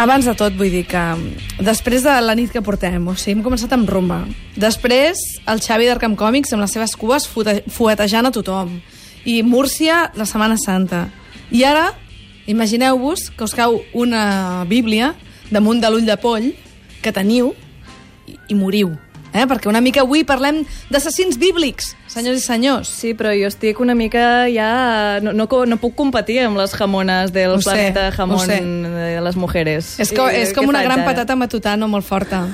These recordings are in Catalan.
Abans de tot, vull dir que després de la nit que portem, o sigui, hem començat amb rumba. Després, el Xavi d'Arcam Còmics amb les seves cues fuetejant a tothom. I Múrcia, la Setmana Santa. I ara, imagineu-vos que us cau una bíblia damunt de l'ull de poll que teniu i, i moriu. Eh? Perquè una mica avui parlem d'assassins bíblics, senyors i senyors. Sí, però jo estic una mica ja... No, no, no puc competir amb les jamones del Ho sé, jamón de les mujeres. És com, I és com una faig gran ara? patata matutano molt forta.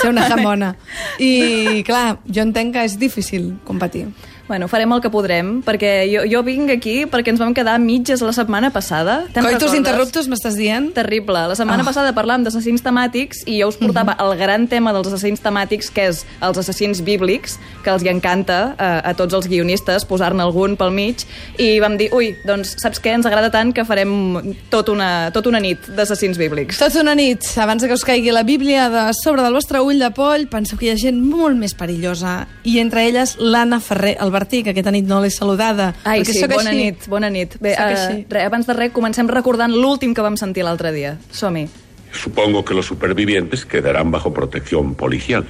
Ser una jamona. I, clar, jo entenc que és difícil competir. Bueno, farem el que podrem, perquè jo, jo vinc aquí perquè ens vam quedar mitges la setmana passada. Coitus recordes? interruptus, m'estàs dient? Terrible. La setmana. Mhm. passada parlàvem d'assassins temàtics i jo us portava el gran tema dels assassins temàtics, que és els assassins bíblics, que els hi encanta eh, a tots els guionistes posar-ne algun pel mig, i vam dir, ui, doncs saps què? Ens agrada tant que farem tot una, tot una nit d'assassins bíblics. Tots una nit, abans que us caigui la Bíblia de sobre del vostre ull de poll, penseu que hi ha gent molt més perillosa. I entre elles l'Anna Ferrer Albertí, que aquesta nit no l'he saludada. Ai, sí, bona així. nit, bona nit. Bé, uh, re, abans de res, comencem recordant l'últim que vam sentir l'altre dia. Som-hi. Supongo que los supervivientes quedarán bajo protección policial.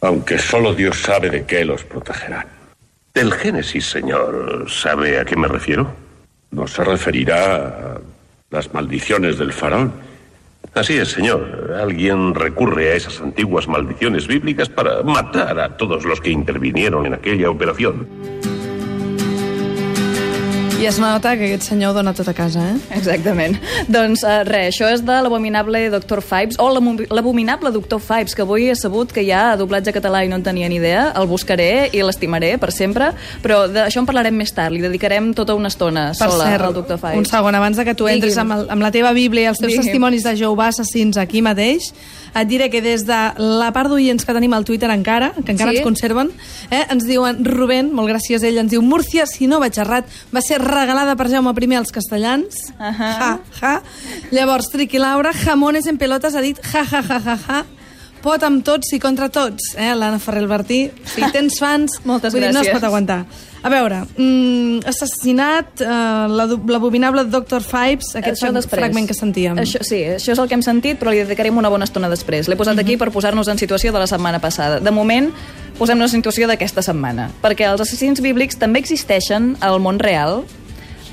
Aunque solo Dios sabe de qué los protegerán. Del Génesis, señor, ¿sabe a qué me refiero? No se referirá a las maldiciones del faraón. Así es, señor. Alguien recurre a esas antiguas maldiciones bíblicas para matar a todos los que intervinieron en aquella operación. I es nota que aquest senyor dona tot a casa, eh? Exactament. Doncs uh, res, això és de l'abominable Dr. Fibes, o l'abominable Dr. Fibes, que avui he sabut que hi ha doblatge català i no en tenia ni idea. El buscaré i l'estimaré per sempre, però d'això en parlarem més tard. Li dedicarem tota una estona Per sola cert, al Dr. Fibes. un segon, abans de que tu entres amb, el, amb la teva Bíblia i els teus Digui'm. testimonis de Jehovà assassins aquí mateix, et diré que des de la part d'oients que tenim al Twitter encara, que encara Sí? ens conserven, eh, ens diuen, Rubén, molt gràcies a ell, ens diu, Múrcia, si no vaig errat, va ser regalada per Jaume I als castellans. Ahà. Ja, ja. Llavors, Triqui Laura, jamones en pelotes, ha dit, ja, ja, ja, ja, ja. Pot amb tots i contra tots, eh? l'Anna Ferrer Albertí. Si tens fans, Moltes vull dir, no es gràcies. pot aguantar. A veure, mm, assassinat, eh, l'abominable Dr. Fibes, aquest Això després. fragment que sentíem. Això, sí, això és el que hem sentit, però li dedicarem una bona estona després. L'he posat Mhm. aquí per posar-nos en situació de la setmana passada. De moment, posem-nos en situació d'aquesta setmana, perquè els assassins bíblics també existeixen al món real.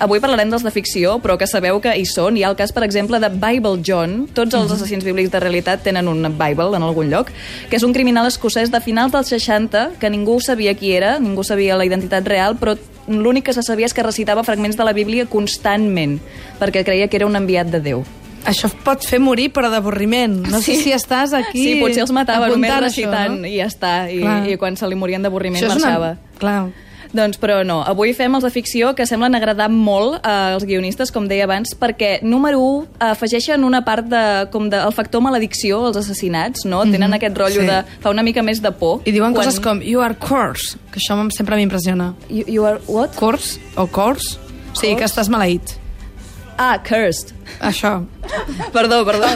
Avui parlarem dels de ficció, però que sabeu que hi són. Hi ha el cas, per exemple, de Bible John. Tots Mhm. els assassins bíblics de realitat tenen un Bible en algun lloc, que és un criminal escocès de finals dels 60, que ningú sabia qui era, ningú sabia la identitat real, però l'únic que se sabia és que recitava fragments de la Bíblia constantment, perquè creia que era un enviat de Déu. Això pot fer morir, però d'avorriment. No sé Sí. si estàs aquí Sí, potser els matava només recitant això, no? i ja està, i, Clar. i quan se li morien d'avorriment marxava. una... Clar. Doncs, però no, avui fem els de ficció que semblen agradar molt eh, als guionistes, com deia abans, perquè, número 1, afegeixen una part de, com de, el factor maledicció als assassinats, no? Tenen aquest rotllo Mhm, sí. de... fa una mica més de por. I diuen coses com, you are coarse, que això em- sempre m'impressiona. You, you are what? Coarse o coarse? Sí, que estàs maleït. Ah, cursed. Això. Perdó, perdó.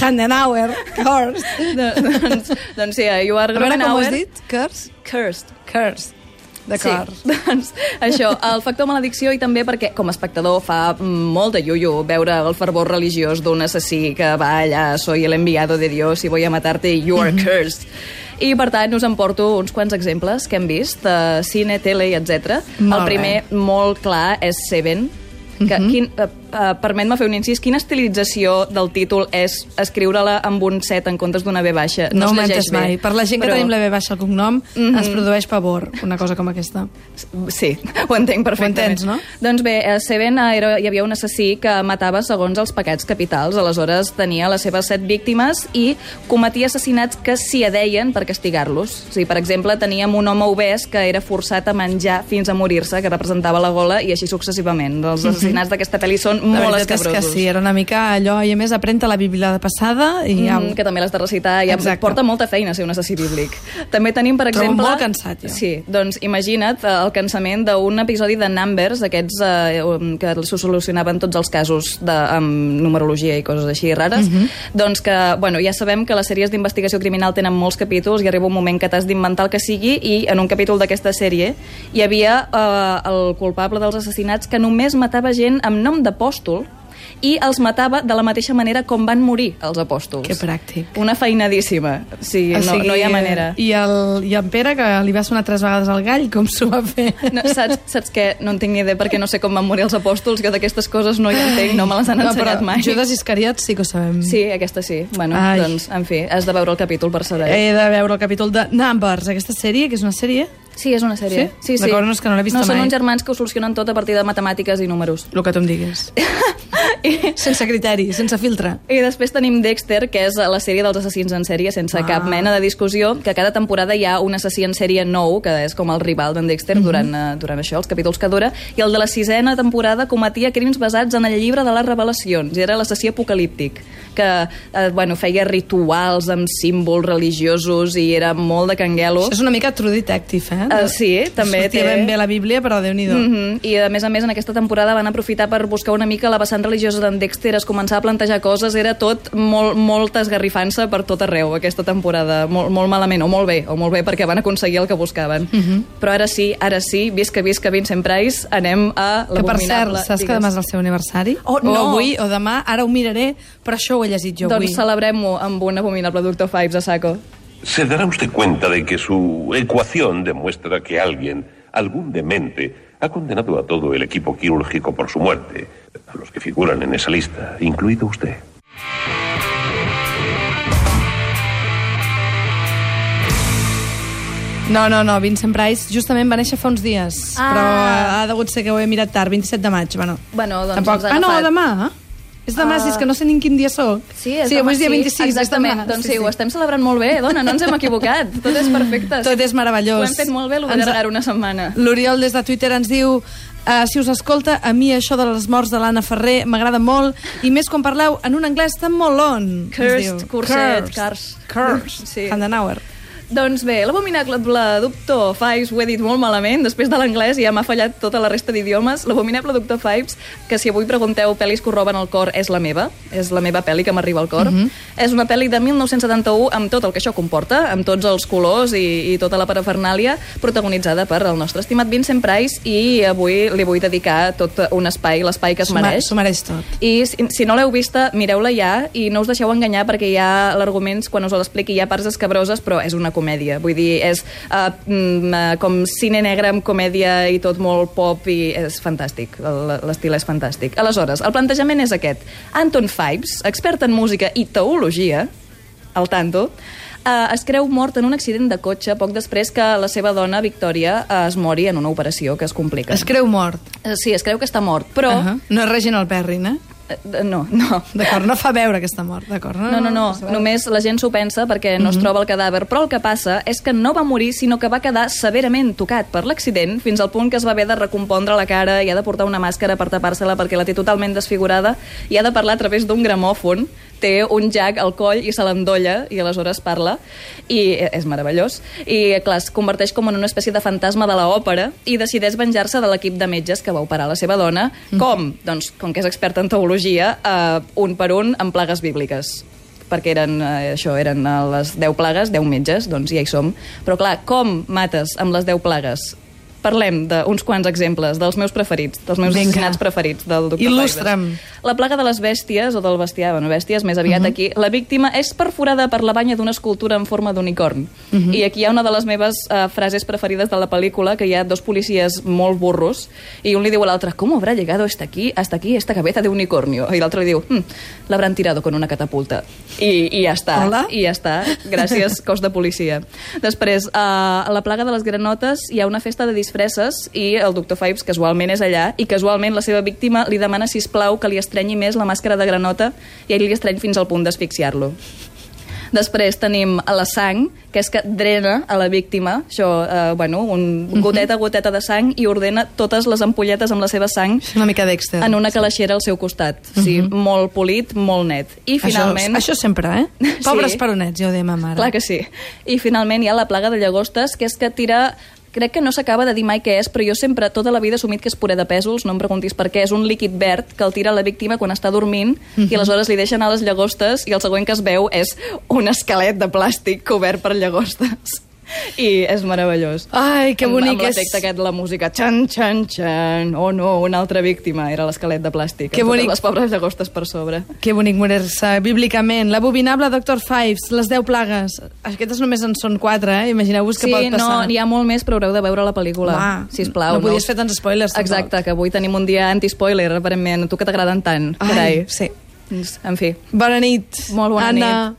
Handenauer, coarse. doncs, doncs sí, you are A veure com ho has dit? Curse? Cursed. Curse. D'acord. Sí, doncs això, el factor maledicció i també perquè com a espectador fa molt de iuiu veure el fervor religiós d'un assassí que va allà, soy el enviado de Dios y voy a matarte, you are cursed. I per tant us emporto uns quants exemples que hem vist de cine, tele i etc. El primer, molt clar, és Seven, que, quin, uh, permet-me fer un incís, quina estilització del títol és escriure-la amb un set en comptes d'una B baixa? No, ho mentes bé, mai. Per la gent que però- tenim la B baixa al cognom, ens produeix pavor una cosa com aquesta. Sí, ho entenc perfectament. entens, no? Doncs bé, a Seven era, hi havia un assassí que matava segons els pecats capitals. Aleshores tenia les seves set víctimes i cometia assassinats que s'hi adeien per castigar-los. O sigui, per exemple, teníem un home obès que era forçat a menjar fins a morir-se, que representava la gola, i així successivament. Els assassinats d'aquesta pel·li són Molt és escabrosos. que sí, era una mica allò, i a més aprenta la Bíblia de passada i ja... Mm, que també l'has de recitar, ja Exacte. porta molta feina ser un assassí bíblic. També tenim, per Trobo exemple... molt cansat, jo. Sí, doncs imagina't eh, el cansament d'un episodi de Numbers, aquests eh, um, que se solucionaven tots els casos de, amb numerologia i coses així rares, Mhm. doncs que, bueno, ja sabem que les sèries d'investigació criminal tenen molts capítols i arriba un moment que t'has d'inventar el que sigui i en un capítol d'aquesta sèrie hi havia eh, el culpable dels assassinats que només matava gent amb nom d'apòstol i els matava de la mateixa manera com van morir els apòstols. Que pràctic. Una feinadíssima. Sí, O no, sigui, no hi ha manera. I, el, I en Pere, que li va sonar tres vegades al gall, com s'ho va fer? No, saps, saps què? No en tinc ni idea perquè no sé com van morir els apòstols, que d'aquestes coses no hi entenc, no me les han no, ensenyat mai. Judas Iscariot sí que ho sabem. Sí, aquesta sí. Bueno, Ai. doncs, en fi, has de veure el capítol per saber. He de veure el capítol de Numbers, aquesta sèrie, que és una sèrie, Sí, és una sèrie. Sí? Sí, sí. D'acord, no, és que no l'he vist No, són mai. uns germans que ho solucionen tot a partir de matemàtiques i números. el que tu em diguis. I, sense criteri, sense filtre. I després tenim Dexter, que és la sèrie dels assassins en sèrie, sense Ah. cap mena de discussió, que cada temporada hi ha un assassí en sèrie nou, que és com el rival d'en Dexter Mhm. durant, eh, durant això, els capítols que dura, i el de la sisena temporada cometia crims basats en el llibre de les revelacions, i era l'assassí apocalíptic, que eh, bueno, feia rituals amb símbols religiosos i era molt de canguelo. Això és una mica True Detective, eh? Uh, sí, també Sortia té... ben bé la Bíblia, però Déu-n'hi-do. Mm -hmm. I a més a més en aquesta temporada van aprofitar per buscar una mica la vessant religiosa d'en Dexter, es començar a plantejar coses, era tot molt, molta esgarrifança per tot arreu aquesta temporada, molt, molt malament, o molt bé, o molt bé perquè van aconseguir el que buscaven. Mm -hmm. Però ara sí, ara sí, visca, visca Vincent Price, anem a Que per cert, l'abominable... saps que demà és el seu aniversari? Oh, O no. avui, o demà, ara ho miraré, però això ho he llegit jo avui. Doncs celebrem-ho amb un abominable Doctor Fives a saco. Se dará usted cuenta de que su ecuación demuestra que alguien, algún demente, ha condenado a todo el equipo quirúrgico por su muerte, a los que figuran en esa lista, incluido usted. No, no, no, Vincent Price justament va néixer fa uns dies, Ah. però ha degut ser que ho he mirat tard, 27 de maig, bueno. Bueno, doncs Tampoc... ens ha Ah, no, demà? És demà, Ah. si és que no sé ni quin dia sóc. Sí, és sí demà, avui és dia sí, 26, exactament. és demà. Doncs sí, ho estem celebrant molt bé, dona, no ens hem equivocat. Tot és perfecte. Tot és meravellós. Ho hem fet molt bé, el Ens- una setmana. L'Oriol des de Twitter ens diu uh, si us escolta, a mi això de les morts de l'Anna Ferrer m'agrada molt i més quan parleu en un anglès tan molon. ens Cursed, curset, cars. Cursed. Sí. Handenauer. Doncs bé, l'abominable Doctor Fives ho he dit molt malament, després de l'anglès ja m'ha fallat tota la resta d'idiomes. L'abominable Doctor Fives, que si avui pregunteu pel·lis que roben el cor, és la meva, és la meva pel·li que m'arriba al cor. Mhm. És una pel·li de 1971 amb tot el que això comporta, amb tots els colors i, i tota la parafernàlia, protagonitzada per el nostre estimat Vincent Price i avui li vull dedicar tot un espai, l'espai que es mereix. S'ho mereix tot. I si, si no l'heu vista, mireu-la ja i no us deixeu enganyar perquè hi ha l'arguments, quan us l'expliqui, hi ha parts escabroses, però és una comèdia. Vull dir, és uh, mm, uh, com cine negre amb comèdia i tot molt pop i és fantàstic. L'estil és fantàstic. Aleshores, el plantejament és aquest. Anton Fives, expert en música i teologia, al tanto, eh, es creu mort en un accident de cotxe poc després que la seva dona, Victòria, eh, es mori en una operació que es complica. Es creu mort. Eh, Sí, es creu que està mort, però... Uh -huh. No és Reginald Perrin, eh? Eh, No, no. D'acord, no fa veure que està mort, d'acord? No, no, no, passa res. només la gent s'ho pensa perquè no es Mhm. troba el cadàver, però el que passa és que no va morir, sinó que va quedar severament tocat per l'accident, fins al punt que es va haver de recompondre la cara i ha de portar una màscara per tapar-se-la perquè la té totalment desfigurada i ha de parlar a través d'un gramòfon, té un jack al coll i se l'endolla i aleshores parla i és meravellós i clar, es converteix com en una espècie de fantasma de l'òpera i decideix venjar-se de l'equip de metges que va operar la seva dona com? Doncs com que és expert en teologia eh, un per un en plagues bíbliques perquè eren, eh, això, eren eh, les 10 plagues, 10 metges, doncs ja hi som. Però clar, com mates amb les 10 plagues? Parlem d'uns quants exemples dels meus preferits, dels meus Vinga. assassinats preferits del Dr. Il·lustra'm. Fibes. La plaga de les bèsties, o del bestiar, bueno, bèsties més aviat uh -huh. aquí, la víctima és perforada per la banya d'una escultura en forma d'unicorn. Uh -huh. I aquí hi ha una de les meves uh, frases preferides de la pel·lícula, que hi ha dos policies molt burros, i un li diu a l'altre, ¿cómo habrá llegado hasta aquí, hasta aquí esta cabeza de unicornio? I l'altre li diu, hm, l'habran tirado con una catapulta. I, i ja està. Hola. I ja està. Gràcies, cos de policia. Després, uh, a la plaga de les granotes hi ha una festa de disfresses i el doctor Fives casualment és allà i casualment la seva víctima li demana, si plau que li estrenyi més la màscara de granota i ell li estreny fins al punt d'asfixiar-lo. Després tenim a la sang, que és que drena a la víctima, això, eh, bueno, un goteta a goteta de sang i ordena totes les ampolletes amb la seva sang una mica en una calaixera al seu costat. Sí, molt polit, molt net. I finalment... Això, això sempre, eh? Sí. Pobres peronets, ja ho dèiem a mare. Clar que sí. I finalment hi ha la plaga de llagostes, que és que tira crec que no s'acaba de dir mai què és, però jo sempre, tota la vida, he assumit que és puré de pèsols, no em preguntis per què, és un líquid verd que el tira la víctima quan està dormint i aleshores li deixen a les llagostes i el següent que es veu és un esquelet de plàstic cobert per llagostes. I és meravellós. Ai, que Amb- bonic Amb és. l'efecte aquest de la música. Xan, xan, xan. Oh no, una altra víctima. Era l'esquelet de plàstic. Que amb bonic. Les pobres llagostes per sobre. Que bonic morir-se bíblicament. L'abominable Dr. Fives, les 10 plagues. Aquestes només en són 4, eh? Imagineu-vos què sí, pot passar. no, n'hi ha molt més, però haureu de veure la pel·lícula. Va, sisplau. no podies fer tants spoilers, tampoc. Exacte, que avui tenim un dia anti-spoiler, aparentment. A tu que t'agraden tant, Ai, carai. sí. Doncs, En fi. Bona nit. Molt bona Anna. nit.